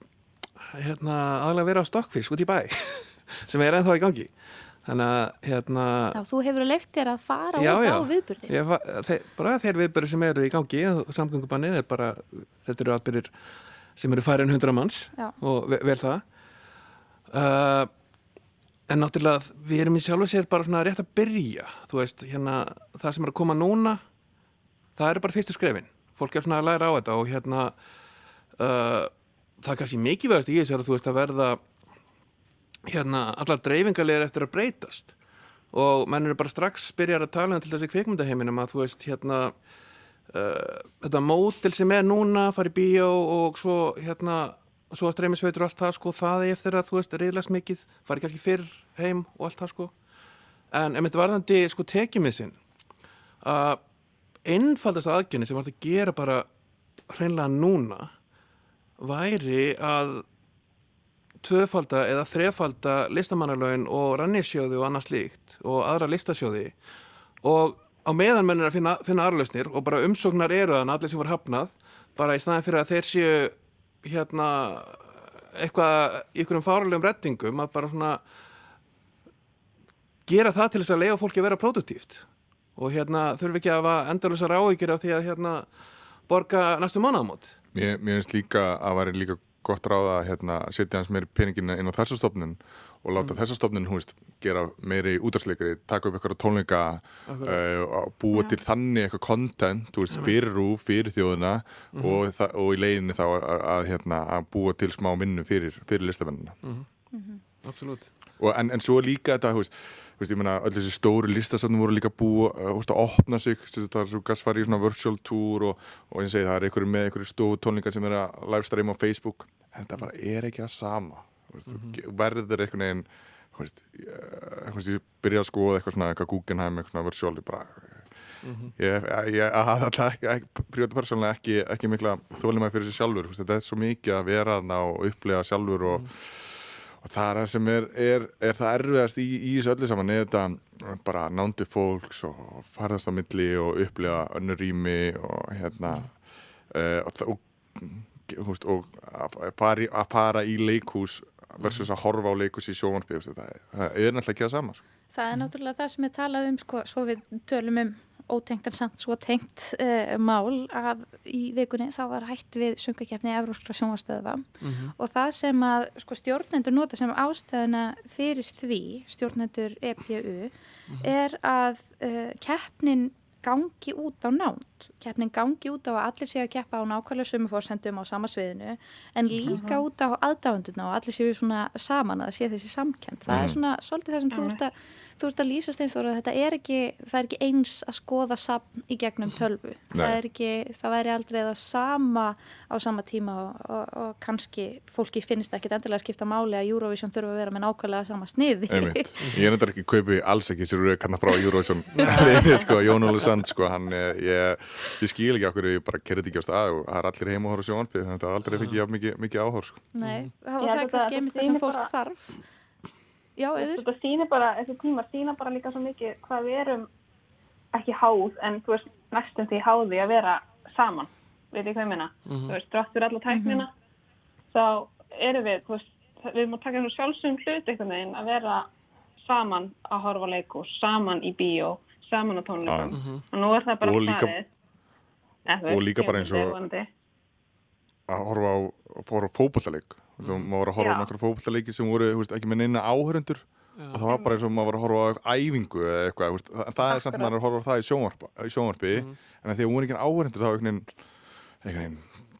hérna, aðlega verið á Stokkfisk út í bæ sem er ennþá í gangi þannig að hérna Já, þú hefur leift þér að fara Já, út já. á. Ég, va- þeir, bara þeir viðbyrði sem eru í gangi samgöngubannið er bara þetta eru atbyrðir sem eru færið en 100 manns Já. og ve vel það uh, en náttúrulega við erum í sjálfu sér bara svona rétt að byrja þú veist, hérna, það sem er að koma núna það eru bara fyrstu skrefin. Fólk er svona að læra á þetta og hérna uh, það er kannski mikilvægast í þessu að þú veist að verða hérna allar dreifingarlegar eftir að breytast. Og menn eru bara strax byrjar að tala um til þessi kvikmyndaheiminum að þú veist hérna uh, þetta mótil sem er núna fari bíó og svo hérna svo að streymisveitur og allt það sko það er eftir að þú veist reyðlast mikið fari kannski fyrr heim og allt það sko. En ef þetta varðandi sko tekið mig sinn að einfaldast aðgjörni sem var að gera bara hreinlega núna væri að tvöfalda eða þrefalda listamannarlaun og rannisjóði og annað slíkt og aðra listasjóði. Og á meðan mennir að finna, finna aðralausnir og bara umsóknar eru þannig allir sem var hafnað bara í staðin fyrir að þeir séu hérna eitthvað í einhverjum fáralegum rettingum að bara svona gera það til þess að leiða fólki að vera produktíft og hérna þurfi ekki að hafa endurlusar áhyggjur af því að hérna borga næstu mánaðamót? Mér, mér finnst líka að væri líka gott ráða að hérna, setja hans meiri peningina inn á þessa stofnun og láta þessa stofnun hún veist, gera meiri útarsleikari, taka upp eitthvað tónleika uh, og búa til þannig eitthvað veist, fyrir rúf, fyrir þjóðuna og, þa- og í leiðinni þá að, að, hérna, að búa til smá minnu fyrir, fyrir listamennina. Absolutt. Og, en, en svo líka þetta, þú veist, veist, ég meina, öll þessi stóru listastofnum voru líka búið veist, að opna sig, þetta er svo gæst farið í svona virtual tour og, og ég segi það er einhverju með einhverju stofu tónlingar sem er að livestreama á Facebook, en þetta bara er ekki það sama, veist, þú verður einhvern veginn, þú veist, ég, byrja að skoða eitthvað svona, eitthvað Guggenheim, eitthvað virtual, ég bara, ég, ég, ég hafði alltaf prívat persónulega ekki, ekki mikla þólum fyrir sig sjálfur, þetta er svo mikið að vera þarna og upplega sjálfur og og það er sem er, er, er það erfiðast í, í þessu öllu saman er þetta bara nándi fólks og farðast á milli og upplega önnur rými og hérna uh, og, og, og, að, fara í, að fara í leikhús versus að horfa á leikhús í sjónvarpi það, er- náttúrulega ekki það sama sko. Það er náttúrulega það sem er talað um, sko, svo við tölum um ótengt en samt svo tengt uh, mál að í vikunni þá var hætt við sungakefni Evróskra sjónvastöðva og það sem að sko, stjórnendur nota sem ástæðuna fyrir því, stjórnendur EPU, er að uh, keppnin gangi út á nánt. Keppnin gangi út á að allir séu að keppa á nákvæmlega sömu fórsendum á sama sviðinu en líka út á aðdáðunduna og allir séu svona saman að sé þessi samkend. Það er svona svolítið það sem þú ert að þú ert að lýsa steinþóra að þetta er ekki, það er ekki eins að skoða sapn í gegnum tölvu. Það er ekki, það væri aldrei það sama á sama tíma og, og, og kannski fólki finnst ekkit endilega að skipta máli að Eurovision þurfa að vera með nákvæmlega sama sniði. Einmitt. ég er þetta ekki kaupi alls ekki sér kannar frá Eurovision Nei, sko, Jón Óli Sand sko, hann, eh, ég, ég skil ekki okkur ég bara kerði ekki á stað og það er allir heim og horfa á sjónvarpi þannig að það er aldrei ég mikið, mikið áhór sko. Nei, og Ég það er að kannski einmitt það sem fólk bara- þarf. Já, eður. Þetta sýnir bara, þessi tímar sýna bara líka svo mikið hvað við erum ekki háð en þú veist næstum því háði að vera saman. Veit ég hvað ég meina? Þú veist, drátt fyrir alla tæknina. Þá erum við, þú veist, við erum að taka og sjálfsögum hlut einhvern veginn að vera saman að horfa á leikus saman í bíó, saman á tónleikum. Og nú er það bara Og líka- þú og líka bara eins og- að horfa á, horfa á fótballaleik þú maður var að horfa á Já. nokkru fótballaleiki sem voru veist, ekki með neina áhörundur og það var bara eins og maður var að horfa á æfingu eða eitthvað, veist, það, það er samt Akkurat. maður er að horfa á það í, sjónvarp, í sjónvarpi. En að því að voru ekki áhörundur þá einhvern veginn einhvern veginn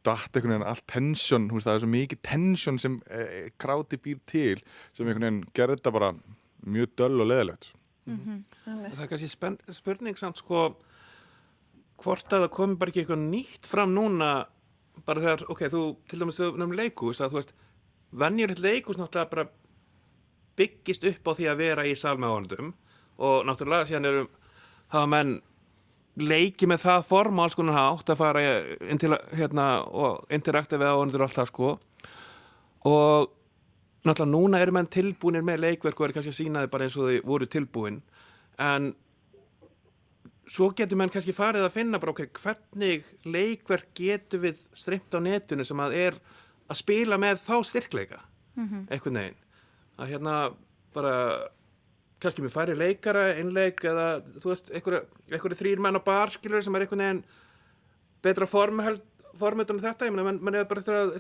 datt einhvern veginn þú veist, það er svo mikið tension sem e, kráti býr til sem einhvern veginn gerði þetta bara mjög döll og leðilegt Það er kannski spenn, spurning samt sko hvort að það komi bara ekki eitthvað nýtt fram núna bara þegar, ok, þú til dæmis þegar nefnum leikus að þú veist, venjuritt leikus náttúrulega bara byggist upp á því að vera í sal með áhundum og náttúrulega síðan erum hafa menn leiki með það form á alls konar hátt að fara hérna, og interakta við áhundur og allt það sko. Og náttúrulega núna eru menn tilbúinir með leikverk og eru kannski að sína þið bara eins og þau voru tilbúin. En svo getur menn kannski farið að finna bara ok, hvernig leikverk getur við streymt á netinu sem að er að spila með þá styrkleika einhvern veginn að hérna bara kannski með færi leikara, einleik eða þú veist, einhverju þrýr menn á bar skilur sem er einhvern veginn betra formheld formöndunum þetta, ég menna, menn er bara eftir að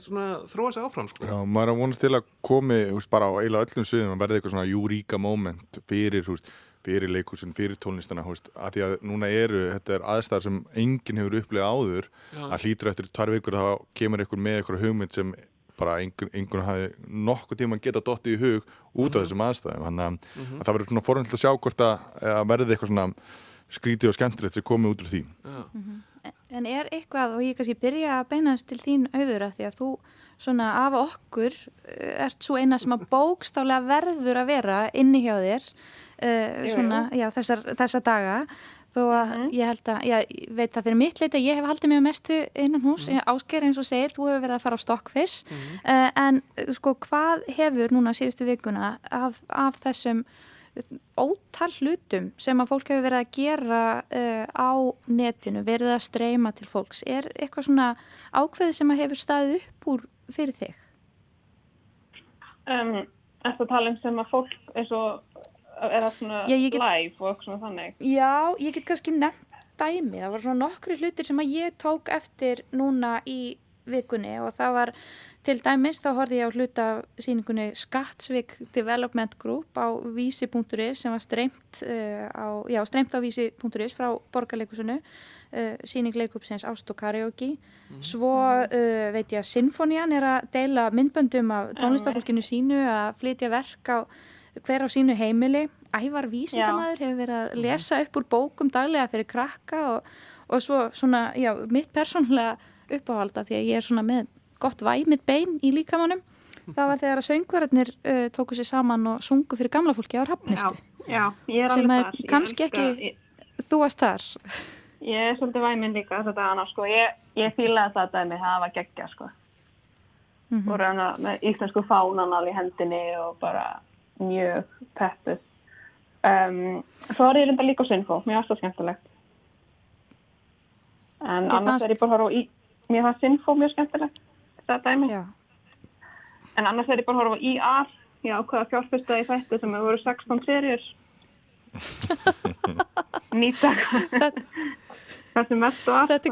þróa sig áfram, sko. Já, maður er að vonast til að komi, húst, bara á eiginlega öllum sviðum að verða eitthvað svona júríka moment fyrir, húst, fyrir leikusin, fyrir tónlistana, að því að núna eru, þetta er aðstæðar sem enginn hefur upplegað áður, Já. að hlýtur eftir tvær vikur þá kemur einhver með einhver hugmynd sem bara einhvern, einhvern hafi nokkuð tíma geta dottið í hug út af -hmm. þessum aðstæðum þannig að, mm -hmm. að það verður svona forhund að sjá hvort að, að verði eitthvað svona skrítið og skemmtilegt sem komið út úr því mm -hmm. En er eitthvað, og ég kannski byrja að beinast til þín auður af því að þú svona af okkur eh, ert svo eina sem að bókstálega verður að vera inni hjá þér svona, já, þessar, þessa daga þó að mm. ég held að, ég veit það fyrir mitt leita, ég hef haldið á mestu innan hús, mm. ásker eins og segir, þú hefur verið að fara á Stockfish, mm. uh, en sko hvað hefur núna síðustu vikuna af, af þessum ótal hlutum sem að fólk hefur verið að gera uh, á netinu, verið að streyma til fólks, er eitthvað svona ákveði sem að hefur staðið upp úr fyrir þig? Um, Eftir að tala um sem að fólk eins og er það svona já, get, live og eitthvað svona þannig. Já, ég get kannski nefnt dæmi. Það var svona nokkru hlutir sem að ég tók eftir núna í vikunni og það var til dæmis þá horfið ég á hluta síningunni Skattsvík Development Group á vísi.is sem var streymt uh, á, já, streymt á vísi.is frá borgarleikusinu uh, síning leikupsins Ást og Karaoke. Mm. svo uh, veit ég að Sinfonian er að deila myndböndum af tónlistafólkinu sínu að flytja verk á hver á sínu heimili. Ævar vísindamæður hefur verið að lesa upp úr bókum daglega fyrir krakka og, og svo svona, já, mitt persónlega uppáhalda því að ég er svona með gott væmið bein í líkamannum það var þegar að söngverðarnir uh, tóku sér saman og sungu fyrir gamla fólki á rafnistu já, já, ég er alveg þar. Kannski ekki, ég... þú varst þar. Ég er svolítið væmið líka þetta annars sko, ég, ég fýlaði þetta að mig hafa gegja sko. Mm -hmm. og ræna með íslensku fánan alveg hendinni og bara mjög peppuð um, svo er ég reynda líka á Sinfo mér finnst það skemmtilegt. En ég annars fannst... er ég bara að horfa í mér finnst Sinfo mjög skemmtilegt það dæmi. Já. en annars er ég bara að horfa í AR já, hvaða fjárfyrsta í þættu sem hefur voru 16 serjur nýta það sem mest og allt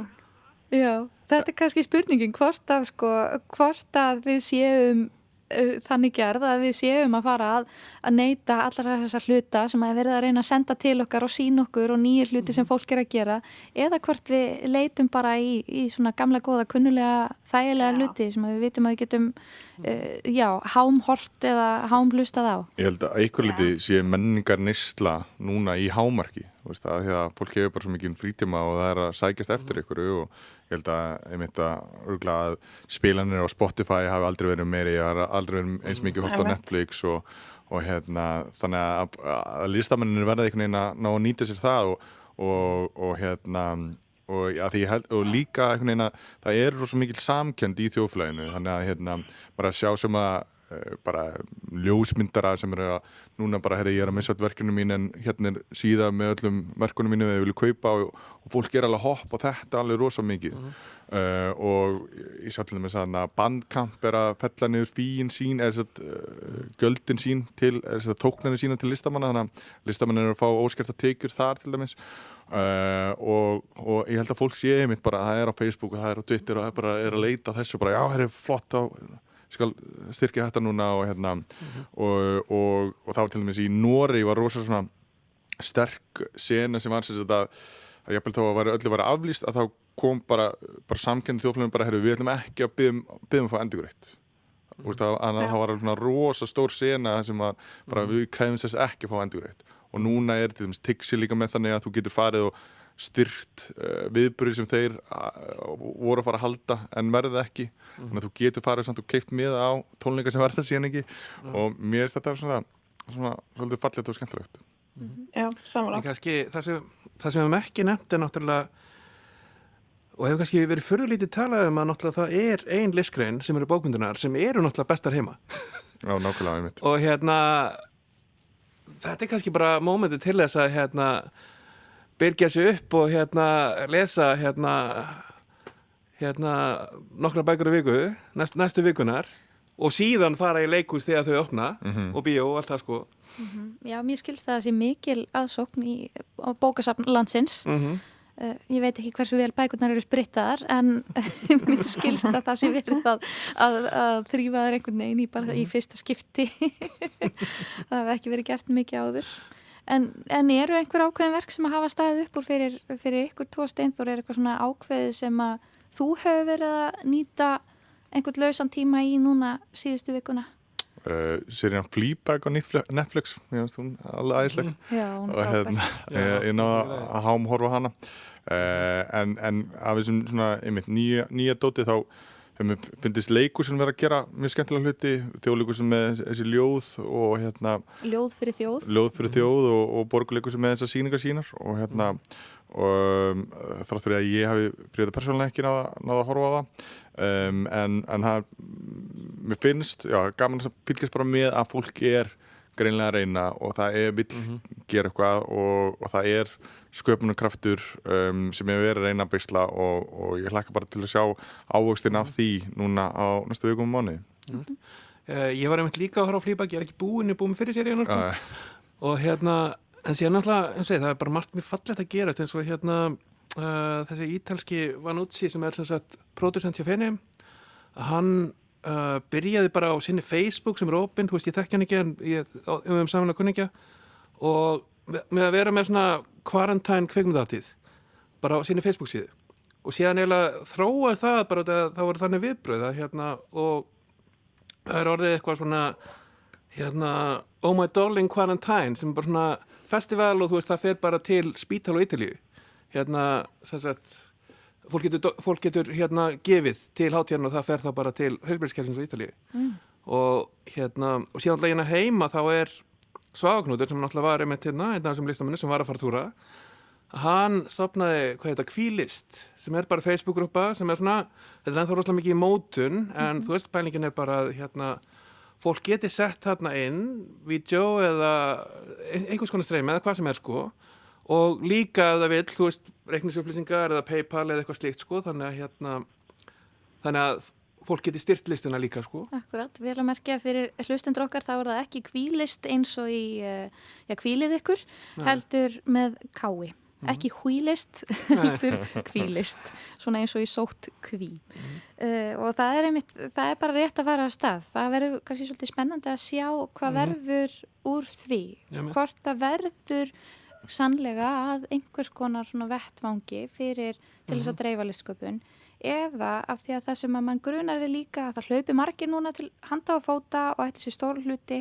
Já, þetta er kannski spurningin hvort að, sko, hvort að við séum þannig gerð að við séum að fara að, að neyta allar þessar hluta sem að verða að reyna að senda til okkar og sín okkur og nýjir hluti sem mhm. fólk er að gera eða hvort við leitum bara í, í svona gamla góða kunnulega þægilega já. hluti sem við vitum að við getum uh, já, hámhort eða hámlustað á. Ég held að einhver liti sé menningar nýstla núna í hámarki, veist, að því að fólk hefur bara svo mikið frítíma og það er að sækjast eftir ykkur og ég held að einmitt að, að spilanir á Spotify hafi aldrei verið meiri, ég har aldrei verið eins mikið hótt á Netflix og, og hérna, þannig að, að listamenninu verða einhvern veginn að ná að nýta sér það og, og, og hérna og, ja, held, og líka einhvern veginn að það er svo mikil samkjönd í þjóflæginu þannig að hérna, bara sjá sem að bara ljósmyndara sem eru að núna bara, herri, ég er að missa verkefni mín en hérna er síða með öllum verkunum mínu við viljum kaupa og, og fólk er alveg hopp og þetta alveg rosa mikið uh -huh. uh, og ég sá til dæmis að bandkamp er að fella niður fíin sín eða að uh, göldin sín til, eða að tóknarnir sína til listamanna þannig að listamanna er að fá óskert að tekjur þar til dæmis Uh, og, og ég held að fólk sé einmitt bara að það er á Facebook og það er á Twitter og það er bara er að leita þessu bara já, það er flott á skal styrkja þetta núna og hérna mm -hmm. og, og, og það var til dæmis í Nóri var rosalega svona sterk sena sem var sem að, að ég held þá að öllu var aflýst að þá kom bara, bara samkennið þjóflunum bara, herru, við ætlum ekki að byggja um að fá endurgreitt -hmm. þannig að það var svona rosa stór sena sem var bara, mm -hmm. við kræðum þess ekki að fá endurgreitt og núna er til dæmis tixi líka með þannig að þú getur farið og styrt uh, viðbúrið sem þeir uh, voru að fara að halda en verði ekki mm. þannig að þú getur farið samt og keift með á tónleika sem verða síðan ekki mm. og mér finnst þetta svona, svona svolítið fallet og skemmtilegt mm. Já, samanlagt það sem, það sem við hefum ekki nefnt er náttúrulega og hefur kannski verið förðulítið talað um að náttúrulega það er ein liskrein sem eru bókmyndunar sem eru náttúrulega bestar heima Já, nákvæmlega, einmitt og hérna þetta er kannski bara mómentið til þess að hérna byrja sér upp og hérna lesa hérna hérna nokkra bækur á viku næst, næstu vikunar og síðan fara í leikús þegar þau opna mm -hmm. og bíó og allt það sko Já, mér skilst það að sé mikil aðsókn í á bókasafn landsins. Mm Uh, ég veit ekki hversu vel bækurnar eru sprittaðar en mér skilst að það sé verið að, að, að þrýfa þær einhvern veginn í, bara, í fyrsta skipti. það hefði ekki verið gert mikið áður. En, en eru einhver ákveðin verk sem að hafa staðið upp úr fyrir, fyrir ykkur tvo steinþór? Er eitthvað svona ákveðið sem að þú hefur verið að nýta einhvern lausan tíma í núna síðustu vikuna? Uh, serían Fleabag á Netflix- ég veist hún alveg æðisleg. Hún og hérna, ég, ég náða að hám horfa hana. Uh, en, en af þessum svona, einmitt, nýja, nýja dóti þá hefur mér finnist leikur sem vera að gera mjög skemmtilega hluti, þjóðleikur sem með þessi ljóð og hérna Ljóð fyrir þjóð. ljóð fyrir þjóð og, og borguleikur sem með þessar síningar sínar. Og hérna og um, þrátt fyrir að ég hafi príðið persónulega ekki náða, að horfa á það um, en, en það mér finnst, já, gaman að fylgjast bara með að fólk er greinlega að reyna og það er vill gera eitthvað og, og það er sköpunarkraftur um, sem ég verið að reyna að beisla og, og ég hlakka bara til að sjá ávöxtin af því núna á næstu vikum og mánu Uh, ég var einmitt líka að horfa á flýbak, ég er ekki búin, ég er búin fyrir seríun sko. uh, og hérna, en síðan náttúrulega, eins og það er bara margt mjög fallegt að gerast eins og hérna uh, þessi ítalski Vanuzzi sem er sem sagt producent hjá Fenni hann uh, byrjaði bara á sinni Facebook sem er opinn, þú veist, ég þekki hann ekki en ég um um samanlega kunningja og með að vera með svona quarantine kveikmyndatíð bara á sinni Facebook síðu. Og síðan eiginlega þróast það bara það, það voru þannig viðbröð að hérna og það er orðið eitthvað svona hérna Oh My Darling Quarantine sem er bara svona festival og þú veist það fer bara til spítal og Ítalíu. Hérna sem sagt fólk getur, fólk getur hérna gefið til hátíðan og það fer það bara til höfbjörnskjælsins og Ítalíu. Mm. og hérna og síðan alltaf hérna heima þá er Svagagnútur sem náttúrulega var einmitt hérna einn af þessum listamennu sem var að fara túra hann stopnaði, hvað heita, Kvílist sem er bara Facebook-grúpa sem er svona, þetta er ennþá rosalega mikið í mótun en þú veist, pælingin er bara hérna, fólk geti sett þarna inn vídeo eða ein- einhvers konar streymi eða hvað sem er sko. Og líka ef það vil, þú veist, reiknisupplýsingar eða Paypal eða eitthvað slíkt sko þannig að hérna þannig að fólk geti styrt listina líka sko. Akkurat, vel að merkja fyrir hlustendur okkar þá er það ekki kvílist eins og í, uh, já, kvílið ykkur, heldur með kái. Ekki hvílist, heldur kvílist, svona eins og í sótt kví. Uh, og það er, einmitt, það er bara rétt að fara af stað. Það verður kannski svolítið spennandi að sjá hvað verður úr því. Með. Hvort það verður sannlega að einhvers konar svona vettvangi fyrir til þess að dreifa listsköpun eða af því að það sem að mann grunar er líka að það hlaupi margir núna til handa og fóta og ætti sér stór hluti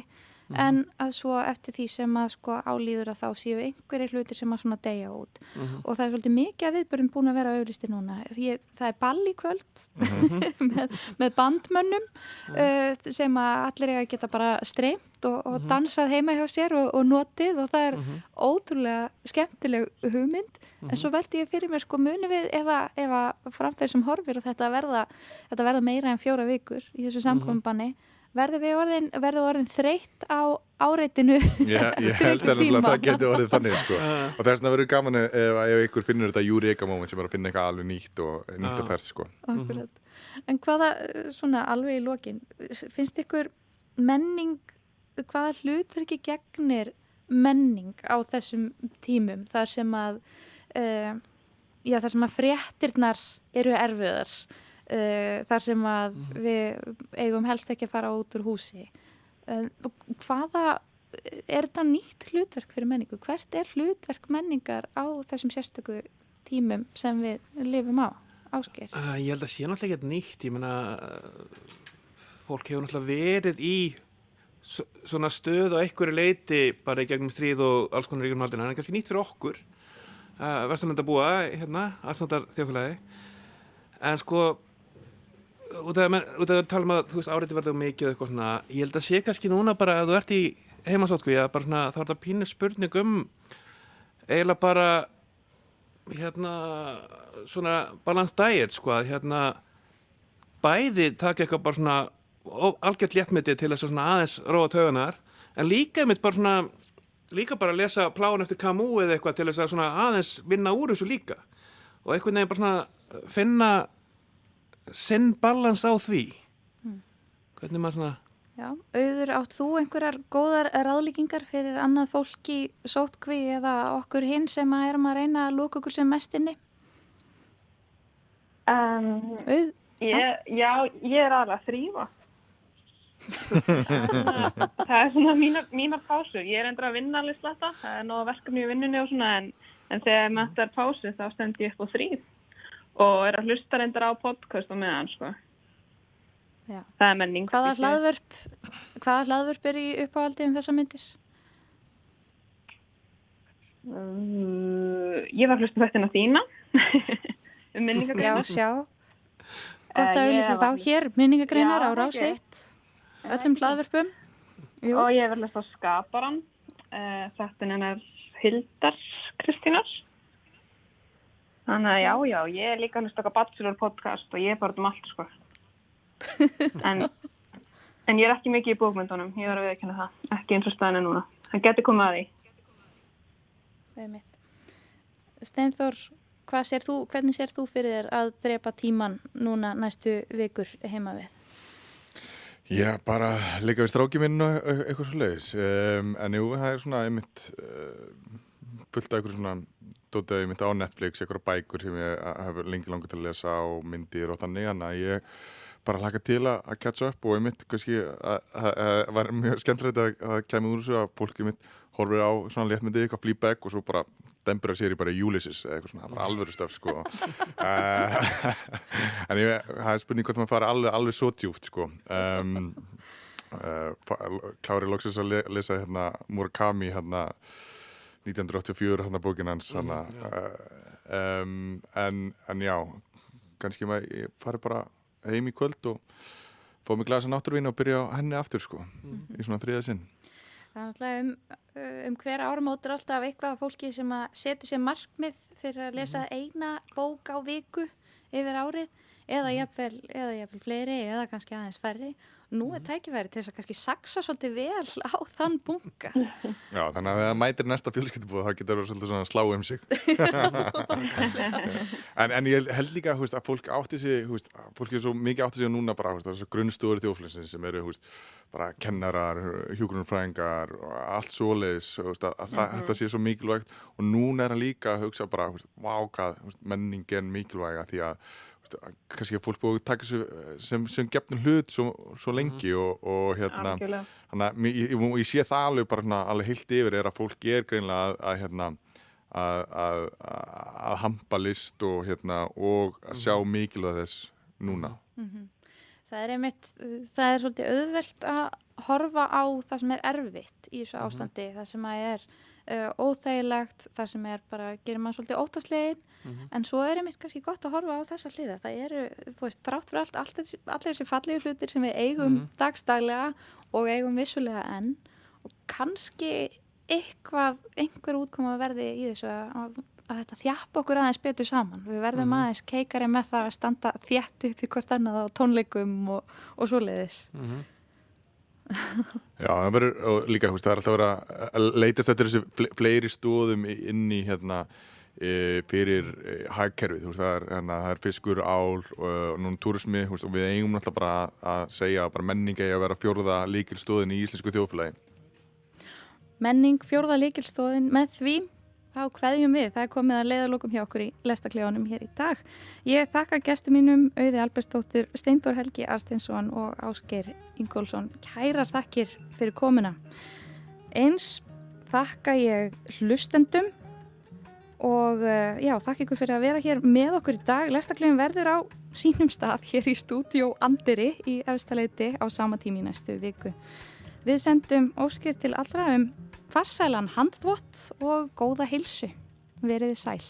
en að svo eftir því sem að sko álýður að þá séu einhverjir hlutir sem að svona deyja út. Og það er svolítið mikið að viðbörðum búin að vera auðlisti núna. Ég, það er ball í kvöld með, með bandmönnum uh, sem að allir eiga geta bara streymt og, og dansað heima hjá sér og, og notið. Og það er ótrúlega skemmtileg hugmynd. En svo veldi ég fyrir mér sko muni við ef að, að framferð sem horfir og þetta verða, þetta verða meira en fjóra vikur í þessu samkominbanni verður við orðin, verður orðin þreytt á áreitinu ég, ég held að það geti orðið þannig sko. og þess vegna verður gaman ef, ef ykkur finnur þetta júrika moment sem er að finna eitthvað alveg nýtt og nýtt og fers sko. Akkurat. En hvaða, svona alveg í lokin, finnst ykkur menning, hvaða hlutverki gegnir menning á þessum tímum þar sem að, uh, já þar sem að fréttirnar eru erfiðar, uh, þar sem að við eigum helst ekki að fara út úr húsi. Uh, hvaða, er þetta nýtt hlutverk fyrir menningu? Hvert er hlutverk menningar á þessum sérstöku tímum sem við lifum á? Ásgeir? Uh, ég held að sé náttúrulega ekkert nýtt, ég meina uh, fólk hefur náttúrulega verið í svona stöð og einhverju leiti bara í gegnum stríð og alls konar ríkjum haldina, en það er kannski nýtt fyrir okkur uh, vestamönda búa hérna, aðstandar þjófélagi en sko út af að tala um að þú veist áriði verður mikið eitthvað svona, ég held að sé kannski núna bara að þú ert í heimasótkví að bara svona þá er þetta pínu spurning um eiginlega bara hérna svona balance diet sko að hérna bæði taka eitthvað bara svona algjört léttmyndi til þess að svona aðeins róa tögunar en líka mitt bara svona líka bara að lesa plán eftir Camus eða eitthvað til þess að svona aðeins vinna úr þessu líka. Og einhvern veginn bara svona finna sinn balans á því hvernig maður svona Já, auður átt þú einhverjar góðar ráðlíkingar fyrir annað fólk í sótkví eða okkur hinn sem að erum að reyna að lóka okkur sem mest inni? Um, Auð, ég, já, ég er aðra að þrýfa. það er svona mínar, mínar pásur. Ég er endur að vinna alveg sletta. Það er nóða verkefni í vinnunni og svona en, en þegar með þetta er pásu þá stend ég upp á þrýf og er að hlusta reyndar á podcast og meðan sko. já. Það er menning. Hvaða hlaðvörp, hvaða hlaðvörp er í uppáhaldi um þessa myndir? Uh, ég var að hlusta þetta þína um Já, minningagreinar. sjá. Gott Eh, að ég auðvisa þá hér, minningagreinar Já, á rás ok. 1, öllum hlaðvörpum. Jú, Og ég var að hlusta á Skaparan. Uh, þetta er Hildar Kristínar. Þannig að já, já, ég er líka að hlusta á Bachelor podcast og ég er bara um allt, sko. En, en ég er ekki mikið í bókmyndunum, ég verður að viðkynna það. Ekki eins og staðinu núna. Það getur komið að því. Steinþór, hvað sér þú, hvernig sér þú fyrir þér að drepa tíman núna næstu vikur heima við? Já, bara líka við stráki minn og eitthvað svo leiðis. Um, en jú, það er svona einmitt uh, fullt af eitthvað svona dótið einmitt á Netflix, eitthvað bækur sem ég hef lengi langar til að lesa og myndir og þannig, þannig að ég bara hlaka til að, að catch up og einmitt kannski að það var mjög skemmtilegt að að það kemur úr þessu að fólki mitt horfir á svona léttmyndið eitthvað flýbæk og svo bara dembur að sér í bara Ulysses eða eitthvað svona, bara alvöru stöf sko. En ég, það er spurning hvort maður fara alveg, alveg svo djúft sko. Um, uh, klári loksins að le, lesa hérna Murakami hérna 1984 hérna bókin hans hérna, uh, um, en, en já kannski maður ég fari bara heim í kvöld og fá mig glasa náttúrvín og byrja á henni aftur sko í svona þriða sinn. Það er náttúrulega um, um hver áramótur alltaf eitthvað af fólki sem að setur sér markmið fyrir að lesa eina bók á viku yfir árið eða eða jafnvel fleiri eða kannski aðeins færri. Nú er tækifæri til þess að kannski saksa svolítið vel á þann bunga. Já, þannig að þegar mætir næsta fjölskyldubúð þá getur það svolítið svona slá um sig. En, en ég held líka húst, að fólk átti sig húst, fólk er svo mikið átti sig núna bara grunnstóður þjóflössin sem eru húst, bara kennarar, hjúgrunfræðingar og allt svoleiðis að, að mm þetta sé svo mikilvægt. Og núna er hann líka að hugsa bara vákað menningin mikilvæga því að kannski að fólk búið að taka þessu sem, sem gefnum hlut svo, svo lengi og, og hérna að ég, ég, ég sé það alveg bara svona, alveg heilt yfir er að fólk er greinlega að, að, hérna, að, að, að hampa list og, hérna, og að sjá mikilvæg þess núna. Það er einmitt, það er svolítið auðvelt að horfa á það sem er erfitt í þessu ástandi, það sem að er uh, óþægilegt, það sem er bara, gerir mann svolítið óttaslegin, en svo er einmitt kannski gott að horfa á þessa hliða. Það eru, þú veist, þrátt fyrir allt, allt allir þessi fallegu hlutir sem við eigum dagstaglega og eigum vissulega enn og kannski eitthvað, einhver útkoma verði í þessu að, að þetta þjappa okkur aðeins betur saman. Við verðum aðeins keikari með það að standa þjætt upp í hvort annað á tónleikum og, og svoleiðis. Já, það verður, líka, það er alltaf að vera að leitast eftir þessu fle- fleiri stóðum inn í, hérna, fyrir e, hagkerfið, það hérna, það er fiskur, ál og, núna veist, og við eigum náttúrulega bara að, segja að í að vera fjórða líkil stóðin í íslensku þjóðfélagi. Menning fjórða líkilstóðin með því þá kveðjum við. Það er komið að leiðalokum hjá okkur í lestaklefanum hér í dag. Ég þakka gestum mínum Auði Albersdóttir, Steindor Helgi Arstinsson og Ásgeir Ingólfsson. Kærar þakkir fyrir komuna. Eins þakka ég hlustendum og uh, já, þakka ykkur fyrir að vera hér með okkur í dag. Lestaklefin verður á sínum stað hér í stúdíó Andiri í efstaleiti á sama tími næstu viku. Við sendum óskir til allra um farsælan handþvott og góða heilsu. Veriði sæl.